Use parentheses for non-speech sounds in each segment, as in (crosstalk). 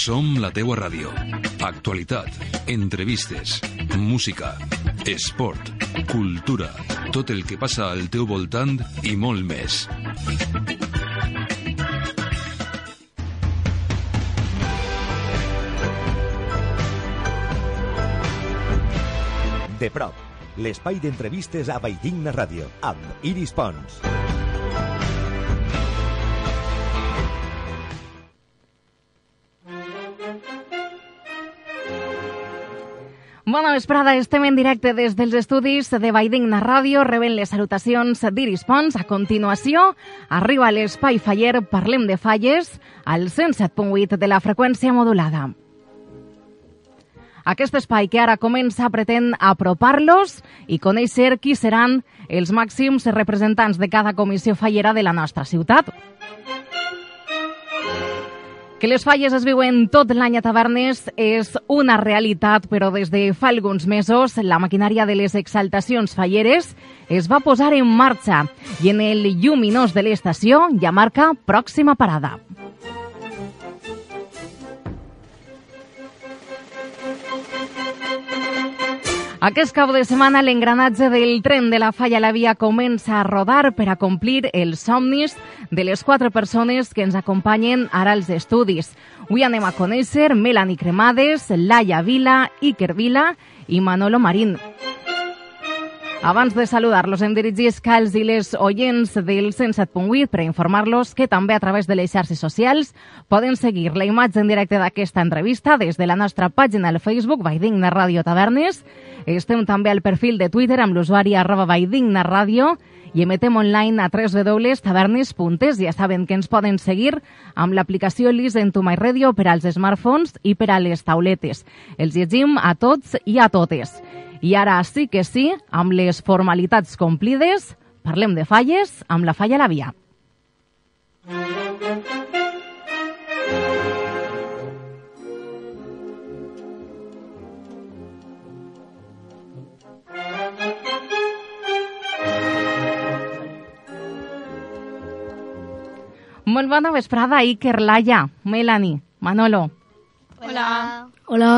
Som la teua ràdio. Actualitat, entrevistes, música, esport, cultura, tot el que passa al teu voltant i molt més. De prop, l'espai d'entrevistes a Valldigna Ràdio, amb Iris Pons. Bona vesprada, estem en directe des dels estudis de Valldigna Ràdio, rebent les salutacions d'Iris Pons. A continuació, arriba a l'Espai Faller Parlem de Falles, al 107.8 de la freqüència modulada. Aquest espai que ara comença pretén apropar-los i conèixer qui seran els màxims representants de cada comissió fallera de la nostra ciutat. Que les falles es viuen tot l'any a tavernes és una realitat, però des de fa alguns mesos la maquinària de les exaltacions falleres es va posar en marxa i en el lluminós de l'estació ja marca pròxima parada. Aquest cap de setmana l'engranatge del tren de la Falla a la Via comença a rodar per a complir els somnis de les quatre persones que ens acompanyen ara als estudis. Avui anem a conèixer Melanie Cremades, Laia Vila, Iker Vila i Manolo Marín. Abans de saludar-los, hem dirigit cals i les oients del 107.8 per informar-los que també a través de les xarxes socials poden seguir la imatge en directe d'aquesta entrevista des de la nostra pàgina al Facebook Valldigna Ràdio Tavernes. Estem també al perfil de Twitter amb l'usuari arroba Valldigna Ràdio i emetem online a www.tavernes.es. Ja saben que ens poden seguir amb l'aplicació Listen to My Radio per als smartphones i per a les tauletes. Els llegim a tots i a totes. I ara sí que sí, amb les formalitats complides, parlem de falles amb la falla a la via. Molt bona vesprada, Iker, Laia, Melanie, Manolo. Hola. Hola.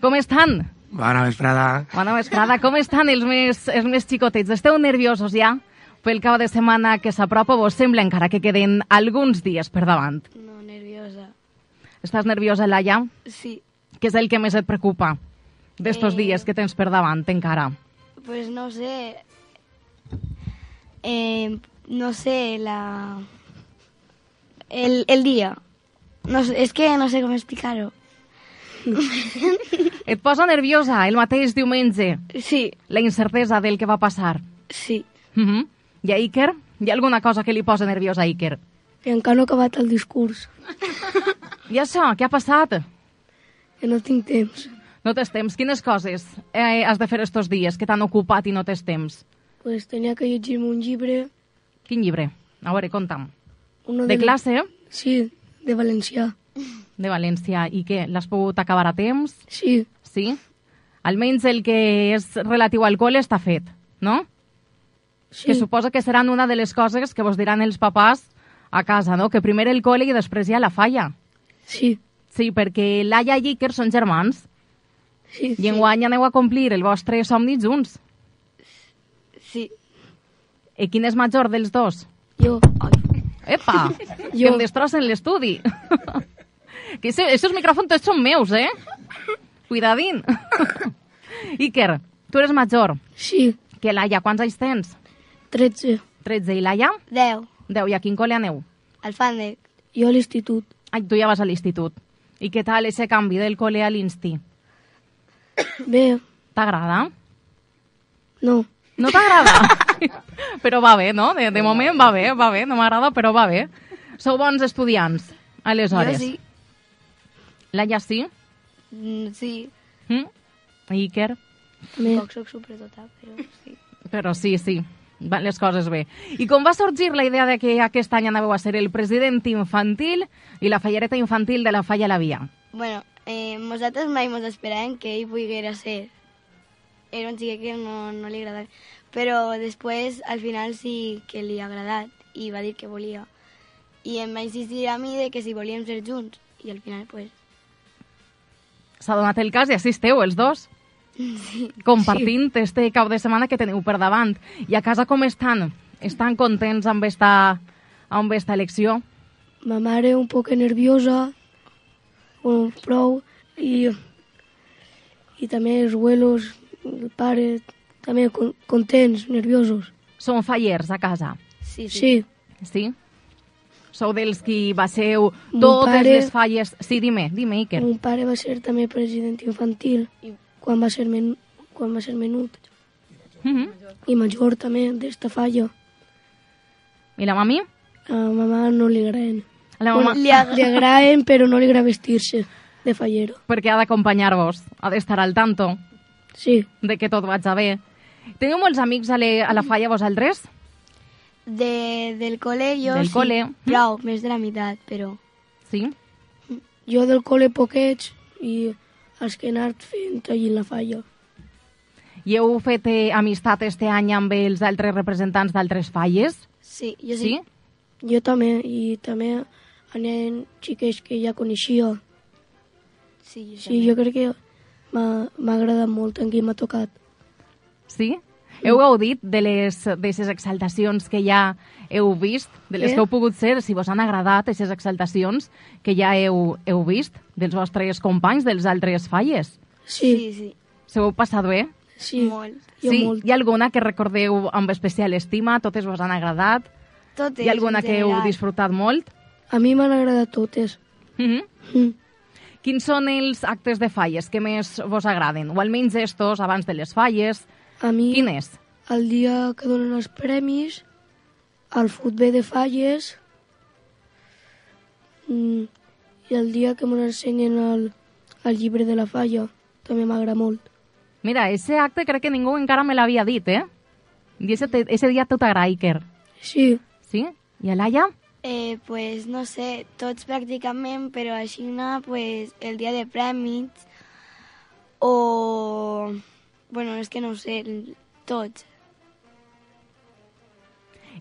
Com estan? Bona vesprada. Bona vesprada. Com estan els més, els més xicotets? Esteu nerviosos ja? Pel cap de setmana que s'apropa, vos sembla encara que queden alguns dies per davant? No, nerviosa. Estàs nerviosa, Laia? Sí. Què és el que més et preocupa d'estos Eh. dies que tens per davant encara? Pues no sé. Eh, no sé, la... El, el día. No sé, es que no sé com explicar-ho. (laughs) Et posa nerviosa el mateix diumenge Sí, la incertesa del que va passar? sí. Uh -huh. I a Iker? Hi ha alguna cosa que li posa nerviosa a Iker? Que encara no he acabat el discurs. I això, què ha passat? Que no tinc temps. No tens temps. Quines coses eh, has de fer estos dies que t'han ocupat i no tens temps? Pues tenia que llegir-me un llibre. Quin llibre? A veure, conta'm. Uno De classe? Sí, de valencià. De València. I què? L'has pogut acabar a temps? Sí, Sí? Almenys el que és relatiu al col·le està fet, no? sí. Que suposa que seran una de les coses que vos diran els papàs a casa, no? Que primer el col·le i després ja la falla. Sí, Sí, perquè Laia i Iker són germans sí. i enguany aneu a complir el vostre somni junts. Sí. I quin és major dels dos? Jo. Epa! que Jo. em destrossen l'estudi. (laughs) que ese, esos micròfons tots són meus, eh? Cuidadín. (laughs) Iker, tu eres major Sí, que Laia. Quants anys tens? 13. 13. I Laia? 10. 10. I a quin col·le aneu? Al Fàndec. Jo a l'institut. Ai, tu ja vas a l'institut. I què tal ese canvi del col·le a l'insti? Bé, T'agrada? no. No t'agrada? (laughs) (laughs) però va bé, no? De, de moment va bé, va bé. No m'agrada, però va bé. Sou bons estudiants, aleshores. Jo sí. Laia sí? Mm, sí. Mm? Iker? Bé, Tampoc soc superdota, però sí. Però sí, sí, van les coses bé. I com va sorgir la idea de que aquest any anàveu a ser el president infantil i la fallereta infantil de la Falla a la Via? Bueno, eh, nosaltres mai ens esperàvem que ell poguera ser. Era un xiquet que no, no li agradava. Però després, al final, sí que li ha agradat i va dir que volia. I em va insistir a mi de que si volíem ser junts. I al final, pues, S'ha donat el cas i assisteu els dos. Sí. Compartint sí. este cap de setmana que teniu per davant. I a casa com estan? Estan contents amb esta, amb esta elecció? Ma mare un poc nerviosa, bueno, prou, i, i també els abuelos, el pare, també con- contents, nerviosos. Són fallers a casa? Sí, sí. Sí, Sí? Sou dels qui baseu Mon totes pare- les falles... Sí, dime, dime, Iker. mon pare va ser també president infantil quan va ser, men quan va ser menut. Mm -hmm. I major també d'esta falla. I la mami? A ma mare no li agraden. A la mama... li, ag li agraden, però no li agrada vestir-se de fallero. Perquè ha d'acompanyar-vos, ha d'estar al tanto Sí, de que tot vaig bé. Teniu molts amics a, le, a la falla vosaltres? De, del cole jo Del sí, cole. prou, més de la meitat, però... Sí? jo del col·le poquets i els que he anat fent allí en la falla. I heu fet eh, amistat este any amb els altres representants d'altres falles? Sí, jo sí. Sí? Jo també, i també anaven xiques que ja coneixia. Sí, jo Sí, jo crec que m'ha m'ha agradat molt en qui m'ha tocat. Sí? Heu gaudit de les d'aquestes exaltacions que ja heu vist, de les Eh? que heu pogut ser, si vos han agradat aquestes exaltacions que ja heu, heu vist dels vostres companys dels altres falles? Sí, sí, sí. Se ho heu passat bé? sí, Molt. jo sí? molt. Hi ha alguna que recordeu amb especial estima? Totes vos han agradat? Totes, Hi ha alguna que heu disfrutat molt? A mi m'han agradat totes. Mm -hmm. Mm. Quins són els actes de falles que més vos agraden? O almenys estos, abans de les falles? A mi, Quin és? el dia que donen els premis, el futbol de falles, mm, i el dia que m'ensenyen el, el llibre de la falla, també m'agrada molt. Mira, ese acte crec que ningú encara me l'havia dit, eh? I ese, te, ese dia tot t'agrada, Iker. Sí, Sí? I a Laia? Eh, pues no sé, tots pràcticament, però així no, pues el dia de prèmits o... Bueno, és que no ho sé, tots.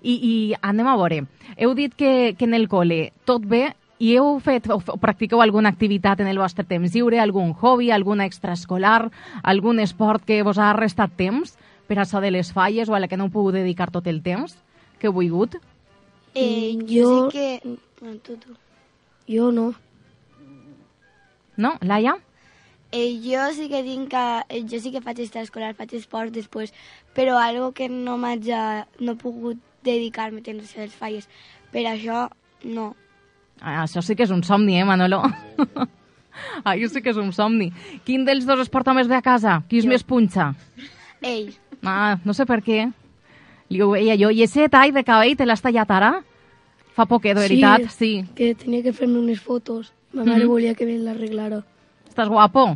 I, I anem a veure. Heu dit que, que en el col·le tot bé i heu fet o, o practiqueu alguna activitat en el vostre temps lliure, algun hobby, alguna extraescolar, algun esport que vos ha restat temps per això de les falles o a la que no heu pogut dedicar tot el temps que heu volgut? Eh, Mm, jo, jo- sí que... No, tu, tu. jo no. No? Laia? Eh, jo sí que tinc que... eh, Jo sí que faig extraescolar, faig esport després, però algo que no m'haig no he pogut dedicar-me temps a les falles. Per això, no. Ah, això sí que és un somni, eh, Manolo? Això sí que és un somni. Quin dels dos es porta més bé a casa? Qui és Jo. més punxa? Ell. Ah, no sé per què. Li ho veia jo. I ese tall de cabell te l'has tallat ara? Fa poquet, de veritat, sí. que tenia que fer-me unes fotos. Ma mare Mhm. volia que me l'arreglara. Estàs guapo?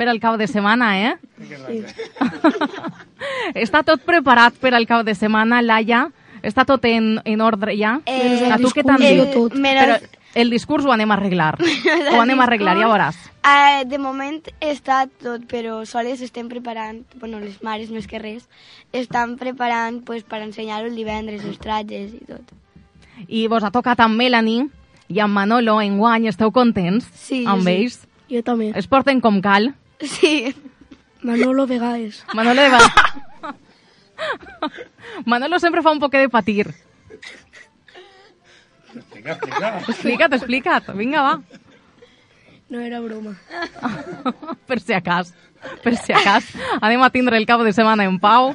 Per al cap de setmana, eh? Sí. Està tot preparat per al cap de setmana, Laia? Està tot en, en ordre ja? Eh, a tu què t'han dit? tot. Però el discurs ho anem a arreglar. (laughs) Ho anem a arreglar, ja veuràs. Eh, de moment està tot, però soles estem preparant, bueno, les mares més que res, estan preparant pues, per ensenyar-ho el divendres, els tratges i tot. I vos ha tocat amb Melanie i amb Manolo en guany. Esteu contents Sí, amb sí. ells? Jo també. Es porten com cal? Sí, Manolo Vegades. Manolo de... (laughs) Manolo sempre fa un poc de patir. Explica't, explica't. Vinga, va. No era broma. (laughs) per si acas. Per si acas. Anem a tindre el cap de setmana en pau.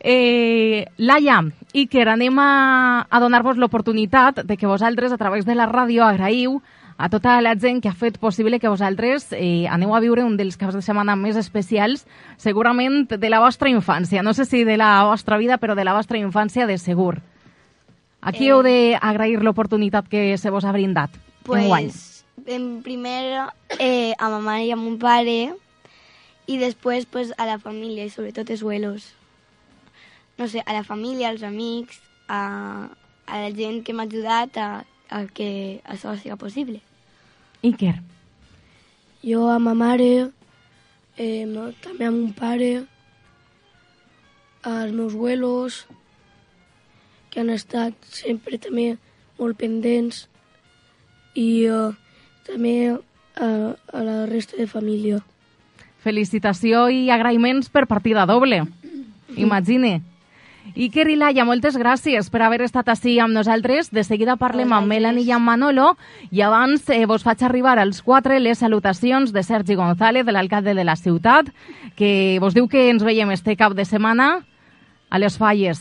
Eh, Laia, Iker, anem a, a donar-vos l'oportunitat de que vosaltres, a través de la ràdio, agraïu a tota la gent que ha fet possible que vosaltres eh, aneu a viure un dels caps de setmana més especials, segurament de la vostra infància. No sé si de la vostra vida, però de la vostra infància de segur. Aquí Eh. heu d'agrair l'oportunitat que se vos ha brindat enguany. pues, en primer eh, a ma mare i a mon pare i després pues, a la família i sobretot els abuelos. No sé, a la família, als amics, a, a la gent que m'ha ajudat a, a que això sigui possible. Iker, Jo a ma mare, eh, també a mon pare, als meus abuelos, que han estat sempre també molt pendents, i eh, també a, a la resta de família. Felicitació i agraïments per partida doble. Imagine. Iker i Laia, moltes gràcies per haver estat així amb nosaltres. De seguida parlem amb Melanie i amb Manolo i abans eh, vos faig arribar als quatre les salutacions de Sergi González, de l'alcalde de la ciutat, que vos diu que ens veiem este cap de setmana a les falles.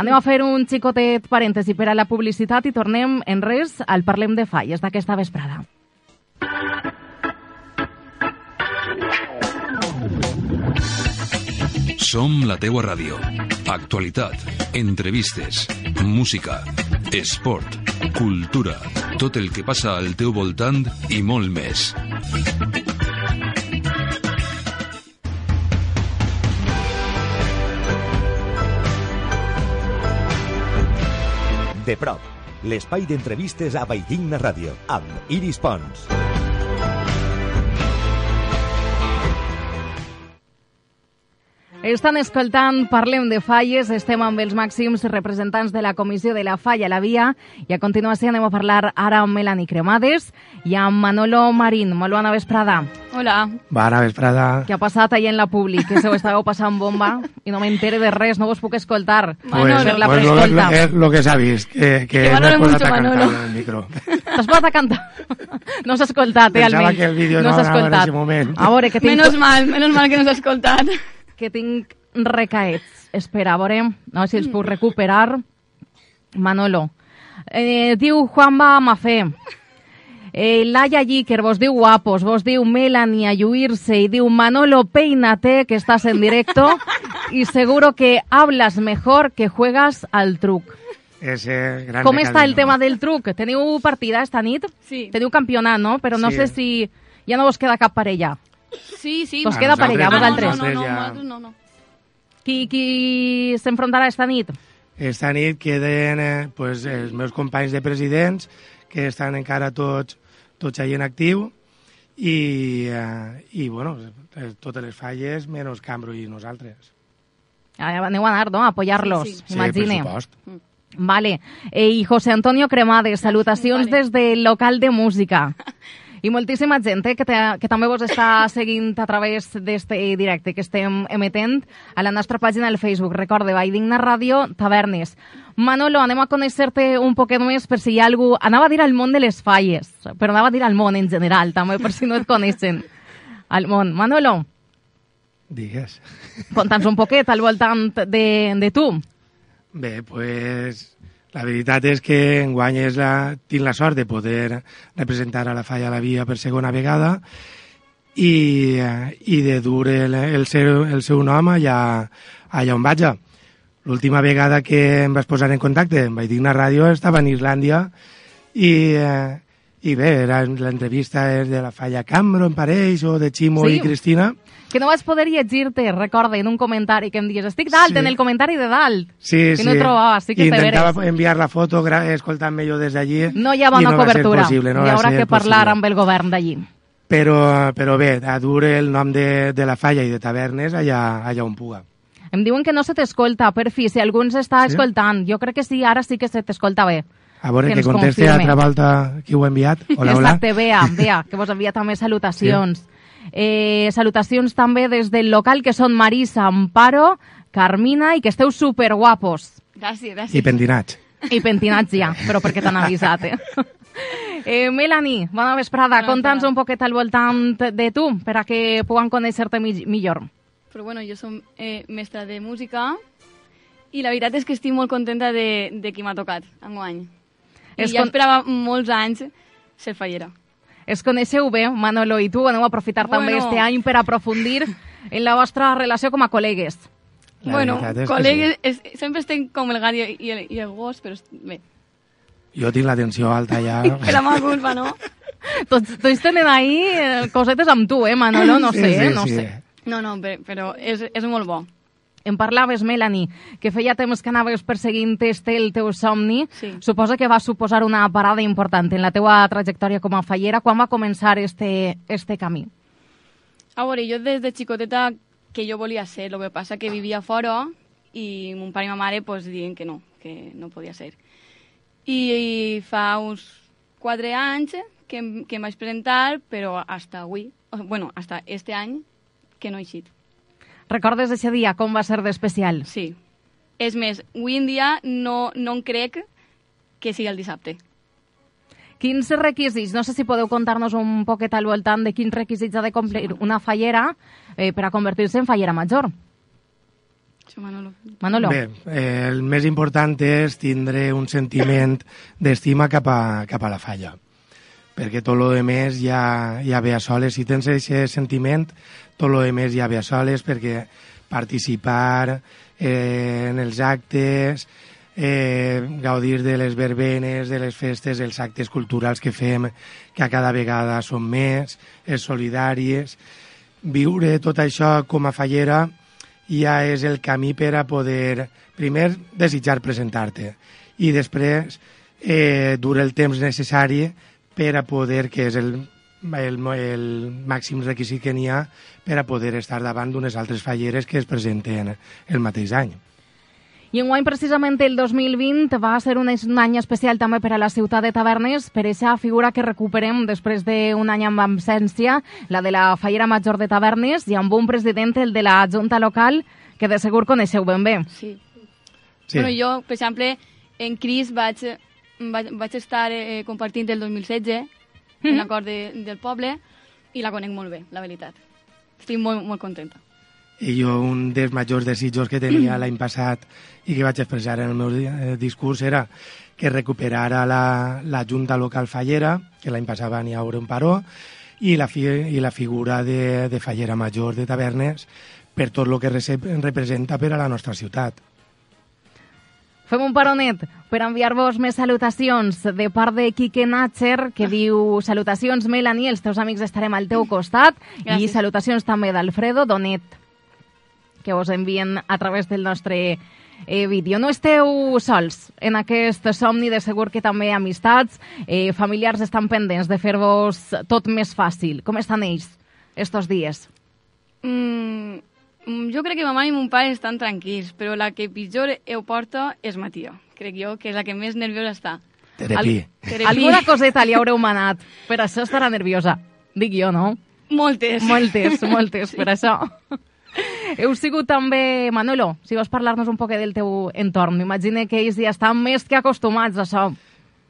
Anem a fer un xicotet parèntesi per a la publicitat i tornem en res al Parlem de Falles d'aquesta vesprada. Som la teua ràdio. Actualitat, entrevistes, música, esport, cultura, tot el que passa al teu voltant i molt més. De prop, l'espai d'entrevistes a Valldigna Ràdio, amb Iris Pons. Estan escoltant Parlem de Falles, estem amb els màxims representants de la Comissió de la Falla a la Via i a continuació anem a parlar ara amb Melanie Cremades i amb Manolo Marín. Molt bona vesprada. Hola. Bona vesprada. Què ha passat allà en la Publi? Que se ho estàveu passant bomba i no m'entere de res, no vos puc escoltar. Manolo. Per la pues lo, lo, es lo que s'ha vist, que, que Que m'he posat mucho, a cantar Manolo. en el micro. (laughs) T'has posat a cantar? No s'ha escoltat, eh, Pensava almenys. que el vídeo no no s'ha en escoltat. ese moment. A veure, que tinc, Menos mal, menos mal que no s'ha escoltat. Que tinc recaets. Espera, a veure, no sé si els puc recuperar. Manolo. Eh, diu Juanba Mafé. Eh, Laia Lliquer vos diu guapos, vos diu Melanie a lluir-se i diu Manolo peínate que estás en directo (laughs) y seguro que hablas mejor que juegas al truc. Ese gran Com està el tema del truc? Teniu partida esta nit? Sí. Teniu campionat, no? Però no Sí. sé si ja no vos queda cap parella. Sí, sí. Vos A queda parella, no, vosaltres. No, no, no, no, no. Qui, qui s'enfrontarà esta nit? Esta nit queden eh, pues, els meus companys de presidents, que estan encara tots, tots allà en actiu, i, eh, i bueno, eh, totes les falles, menys Cambro i nosaltres. Ah, Aneu a anar, no? A apoyar-los, Sí, sí. Sí, imagine. per supost. Vale. Eh, I José Antonio Cremades, (laughs) salutacions Vale. des del local de música. (laughs) I moltíssima gent eh, que, te, que també vos està (laughs) seguint a través d'este directe que estem emetent a la nostra pàgina del Facebook. Recorde, Valldigna Ràdio Tavernes. Manolo, anem a conèixer-te un poquet més per si hi ha algú... Anava a dir al món de les falles, però anava a dir al món en general, també, per si no et coneixen. Al món. Manolo, Digues. conta'ns un poquet al voltant de, de tu. Bé, pues, la veritat és que enguany és la, tinc la sort de poder representar a la Falla la Via per segona vegada i, eh, i de dur el, el, seu, el seu nom allà, allà on vaig. L'última vegada que em vas posar en contacte amb Valldigna Ràdio estava en Islàndia i, eh, i bé, l'entrevista és de la Falla Cambro, em pareix, o de Ximo Sí. i Cristina. Que no vas poder llegir-te, recorda, en un comentari que em dius, estic dalt, Sí. en el comentari de dalt. Sí, Que sí. no trobava, sí que intentava veres. enviar la foto escoltant-me jo des d'allí. No hi ha bona no cobertura. possible, no Hi haurà que parlar possible. amb el govern d'allí. Però, però bé, a dur el nom de, de la falla i de tavernes allà, allà on puga. Em diuen que no se t'escolta, per fi, si algú ens està Sí? escoltant. Jo crec que sí, ara sí que se t'escolta bé. A veure, Que que, conteste confirme. altra volta qui ho ha enviat. Hola, hola. Exacte, Bea, Bea, que vos envia també salutacions. Eh, salutacions també des del local, que són Marisa, Amparo, Carmina, i que esteu superguapos. Gràcies, gràcies. I pentinats. I pentinats ja, però perquè t'han avisat, eh? (laughs) eh Melanie, bona vesprada. Bona Conta'ns un poquet al voltant de tu, per a que puguem conèixer-te mi millor. Però bueno, jo som eh, mestra de música i la veritat és que estic molt contenta de, de qui m'ha tocat enguany. I És ja con- esperava molts anys ser fallera. Es coneixeu bé, Manolo i tu. Aneu a aprofitar Bueno. també este any per aprofundir en la vostra relació com a col·legues. La bueno, que col·legues, és, sempre estem com el gat i, i, el, i el gos, però bé. Jo tinc la tensió alta ja. (laughs) Per la meva culpa, no? Tots, tots tenen ahí eh, cosetes amb tu, eh, Manolo? No sé, Sí, sí, eh? no sí. sé. No, no, però, però és, és molt bo. Em parlaves, Melanie, que feia temps que anaves perseguint este el teu somni. Sí. Suposa que va suposar una parada important en la teua trajectòria com a fallera. Quan va començar este, este camí? A veure, jo des de xicoteta que jo volia ser, el que passa que vivia fora i mon pare i ma mare pues, diuen que no, que no podia ser. I, i fa uns quatre anys que, que em vaig presentar, però hasta avui, bueno, hasta este any, que no he eixit. Recordes aquest dia com va ser d'especial? Sí. És més, avui en dia no, no em crec que sigui el dissabte. Quins requisits, no sé si podeu contar-nos un poquet al voltant de quins requisits ha de complir una fallera eh, per a convertir-se en fallera major? Manolo. Manolo. Bé, eh, el més important és tindre un sentiment d'estima cap, a, cap a la falla perquè tot lo de més ja, ja ve a soles. Si tens aquest sentiment, tot lo de més ja ve a soles perquè participar eh, en els actes, eh, gaudir de les verbenes, de les festes, els actes culturals que fem, que a cada vegada són més, els solidaris, viure tot això com a fallera ja és el camí per a poder, primer, desitjar presentar-te i després eh, dur el temps necessari per a poder, que és el, el, el màxim requisit que n'hi ha, per a poder estar davant d'unes altres falleres que es presenten el mateix any. I enguany, precisament, el 2020 va ser un, un any especial també per a la ciutat de Tavernes, per aquesta figura que recuperem després d'un any amb absència, la de la Fallera Major de Tavernes, i amb un president, el de la Junta Local, que de segur coneixeu ben bé. Sí. Sí. Bueno, jo, per exemple, en Cris vaig, vaig, vaig estar eh, compartint el 2016 en l'acord de, del poble i la conec molt bé, la veritat. Estic molt, molt contenta. I jo un dels majors desitjos que tenia l'any passat i que vaig expressar en el meu eh, discurs era que recuperara la, la Junta Local Fallera, que l'any passat va n'hi haure un paró, i la, fi, i la figura de, de Fallera Major de Tavernes per tot el que rese- representa per a la nostra ciutat. Fem un paronet per enviar-vos més salutacions de part de Quique Natcher, que diu salutacions, Melanie, els teus amics estarem al teu costat, i Gràcies. salutacions també d'Alfredo Donet, que us envien a través del nostre eh, vídeo. No esteu sols en aquest somni, de segur que també amistats, eh, familiars estan pendents de fer-vos tot més fàcil. Com estan ells estos dies? Mm, jo crec que ma mare i mon pare estan tranquils, però la que pitjor ho porta és ma tia. Crec jo que és la que més nerviosa està. Terepí. Alguna coseta li haureu manat, per això estarà nerviosa. Dic jo, no? Moltes. Moltes, moltes, (laughs) per això. Heu sigut també, Manolo, si vols parlar-nos un poc del teu entorn. M'imagino que ells ja estan més que acostumats a això.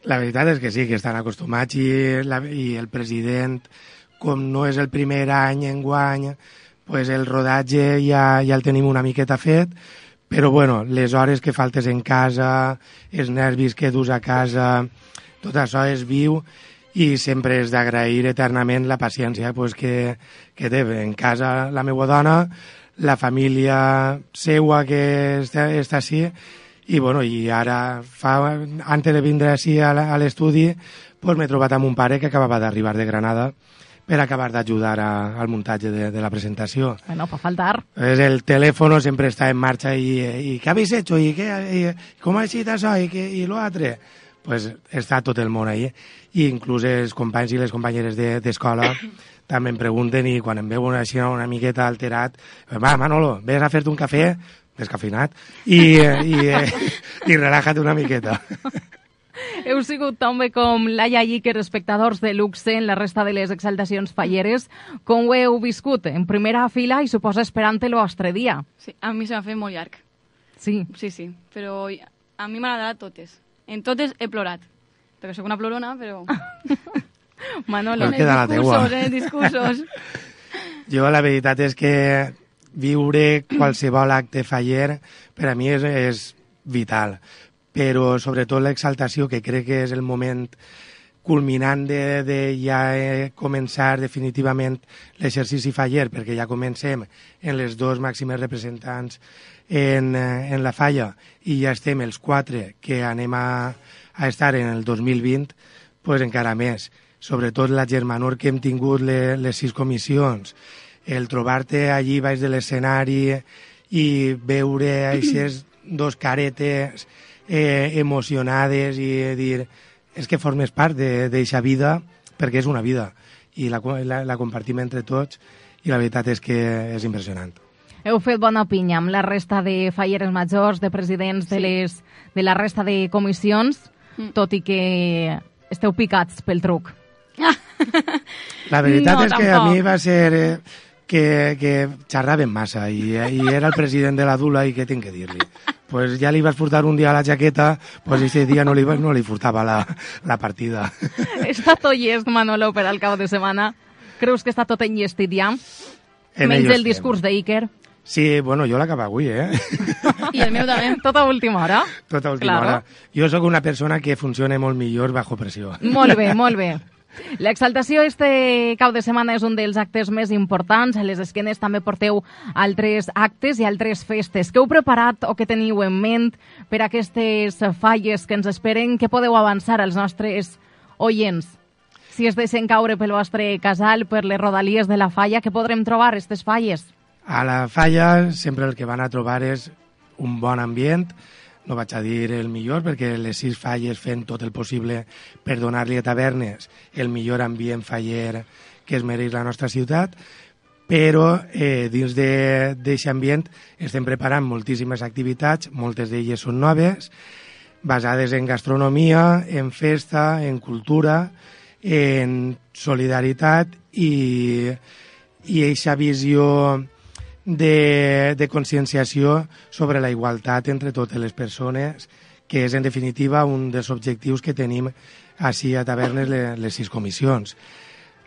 La veritat és que sí, que estan acostumats i, la, i el president, com no és el primer any en guany, pues el rodatge ja, ja el tenim una miqueta fet, però bueno, les hores que faltes en casa, els nervis que dus a casa, tot això és viu i sempre és d'agrair eternament la paciència pues, que, que té en casa la meva dona, la família seua que està, està així, i, bueno, i ara, fa, antes de vindre així a l'estudi, pues, m'he trobat amb un pare que acabava d'arribar de Granada per acabar d'ajudar al muntatge de, de la presentació. Bueno, fa faltar. Es el teléfono siempre está en marcha y, y ¿qué habéis hecho? ¿Y qué, y, cómo ha sido eso? ¿Y, qué, y lo altre? Pues està tot el món ahí. I inclús els companys i les companyeres de- d'escola de, (coughs) també em pregunten i quan em veuen així una miqueta alterat, va, Manolo, ves a fer-te un cafè descafeinat i, eh, i, eh, (laughs) i relájate una miqueta. (laughs) Heu sigut també com Laia Iker, espectadors de luxe en la resta de les exaltacions falleres. Com ho heu viscut? En primera fila i suposa esperant el vostre dia. Sí, a mi se m'ha fet molt llarg. Sí. Sí, sí, però a mi m'han agradat totes. En totes he plorat. Perquè sóc una plorona, però... (laughs) Manolo, Pues queda la teua. discursos, eh, discursos. (laughs) Jo la veritat és que viure qualsevol acte faller per a mi és, és vital, però sobretot l'exaltació, que crec que és el moment culminant de, de ja eh, començar definitivament l'exercici faller, perquè ja comencem en les dos màximes representants en, eh, en la falla i ja estem els quatre que anem a, a estar en el 2020, pues encara més. Sobretot la germanor que hem tingut le, les sis comissions, el trobar-te allí baix de l'escenari i veure aquestes dos caretes eh, emocionades i dir és que formes part d'aquesta vida perquè és una vida i la, la, la compartim entre tots i la veritat és que és impressionant. Heu fet bona pinya amb la resta de falleres majors, de presidents de, Sí. les, de la resta de comissions, Mm. tot i que esteu picats pel truc. La veritat No, és que a tampoc. mi va ser eh, que, que xerraven massa i, i era el president de la Dula i què tinc que dir-li? Pues ja li vas furtar un dia la jaqueta, pues ese dia no li, no li furtava la, la partida. (laughs) Està tot llest, Manolo, per al cap de setmana. Creus que està tot enllestit ja? En Menys el discurs d'Iker. Sí, bueno, jo l'acaba avui, eh? (laughs) I el meu també. Tot a última hora. Tota última Claro. hora. Jo sóc una persona que funciona molt millor bajo pressió. Molt bé, molt bé. L'exaltació este cap de setmana és un dels actes més importants. A les esquenes també porteu altres actes i altres festes. Què heu preparat o què teniu en ment per aquestes falles que ens esperen? Què podeu avançar als nostres oients? Si es deixen caure pel vostre casal, per les rodalies de la falla, què podrem trobar, aquestes falles? A la falla sempre el que van a trobar és un bon ambient, no vaig a dir el millor, perquè les sis falles fent tot el possible per donar-li a tavernes. El millor ambient faller que es mereix la nostra ciutat, però eh, dins d'aquest ambient estem preparant moltíssimes activitats, moltes d'elles són noves, basades en gastronomia, en festa, en cultura, en solidaritat i, i eixa visió de, de conscienciació sobre la igualtat entre totes les persones, que és, en definitiva, un dels objectius que tenim així a Tavernes les, les sis comissions.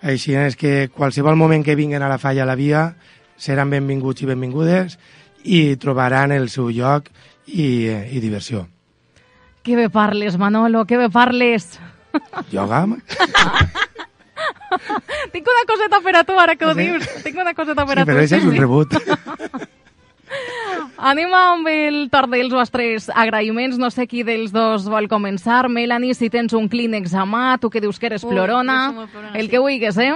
Així és que qualsevol moment que vinguen a la falla a la via seran benvinguts i benvingudes i trobaran el seu lloc i, i diversió. Que bé parles, Manolo, que bé parles. Yoga? (laughs) (laughs) Tinc una coseta per a tu, ara que ho Sí? dius. Tinc una coseta per Sí, a tu. però això és un rebut. (laughs) Anem amb el torn dels vostres agraïments. No sé qui dels dos vol començar. Melanie, si tens un clínex a mà, tu que dius que eres Ui, plorona, plorona, el sí. que vulguis, eh?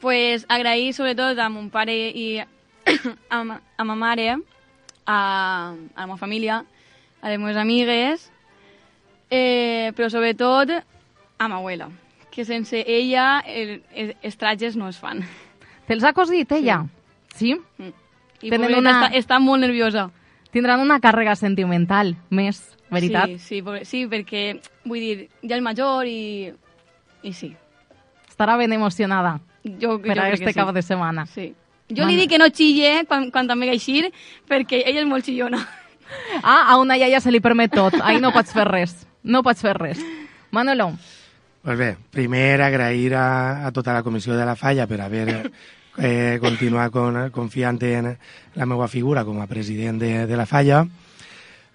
pues agrair sobretot a mon pare i (coughs) a, ma- a ma mare, a, a la meva família, a les meves amigues, eh, però sobretot a ma abuela, que sense ella el, el, els trajes no es fan. Te'ls ha cosit, ella? Sí? Mm. I Tenen una- està, està molt nerviosa. Tindran una càrrega sentimental més, veritat? Sí, sí, pobre, sí, perquè, vull dir, ja és major i, i sí. Estarà ben emocionada Jo, per jo a crec este sí. cap de setmana. Sí. Jo li dic que no xille quan, quan també eixir, perquè ella és molt xillona. Ah, a una iaia se li permet tot. Ahí no pots fer res. No pots fer res. Manolo, Pues bé, primer agrair a, a tota la comissió de la falla per haver (laughs) eh, continuat con, confiant en la meva figura com a president de, de la falla,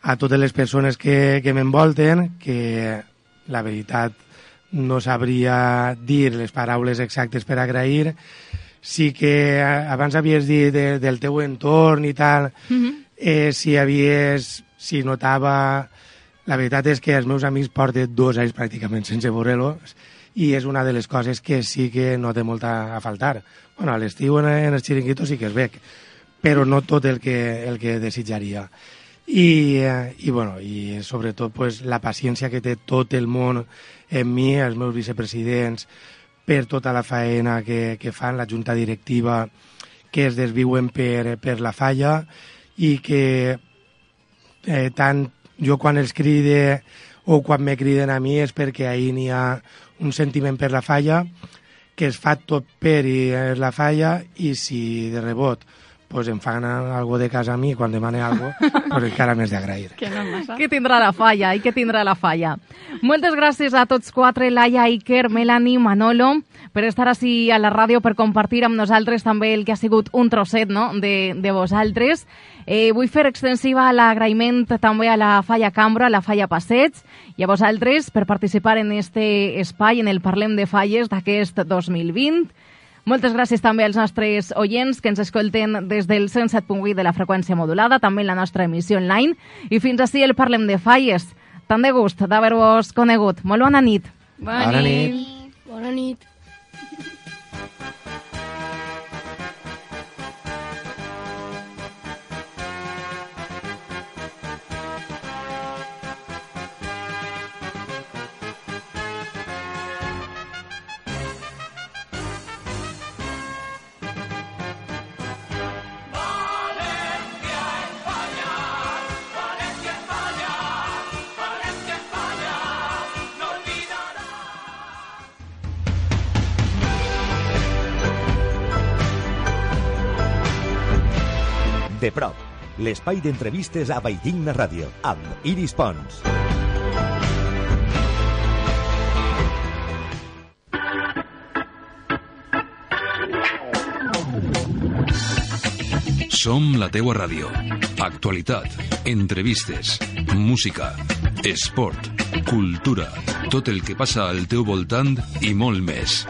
a totes les persones que, que m'envolten, que la veritat no sabria dir les paraules exactes per agrair, sí que abans havies dit de, del teu entorn i tal, eh, si havies, si notava la veritat és que els meus amics porten dos anys pràcticament sense veure-los i és una de les coses que sí que no té molt a, a faltar. Bueno, a l'estiu en, en els xiringuitos sí que es veig, però no tot el que, el que desitjaria. I, eh, i, bueno, i sobretot pues, la paciència que té tot el món en mi, els meus vicepresidents, per tota la faena que, que fan, la junta directiva, que es desviuen per, per la falla i que eh, tant jo quan els cride o quan me criden a mi és perquè ahir n'hi ha un sentiment per la falla que es fa tot per i és la falla i si de rebot pues em fan algo de casa a mi quan demane algo, (laughs) pues encara més d'agrair. Que no que tindrà la falla i que tindrà la falla. Moltes gràcies a tots quatre, Laia, Iker, Melanie, Manolo, per estar així a la ràdio, per compartir amb nosaltres també el que ha sigut un trosset no? de, de vosaltres. Eh, vull fer extensiva l'agraïment també a la Falla Cambra, a la Falla Passeig, i a vosaltres per participar en este espai, en el Parlem de Falles d'aquest 2020. Moltes gràcies també als nostres oients que ens escolten des del 107.8 de la freqüència modulada, també en la nostra emissió online. I fins així el Parlem de Falles. Tant de gust d'haver-vos conegut. Molt bona nit. Bona, Bona nit. nit. Bona nit. De prop, l'espai d'entrevistes a Valldigna Ràdio, amb Iris Pons. Som la teua ràdio. Actualitat, entrevistes, música, esport, cultura, tot el que passa al teu voltant i molt més.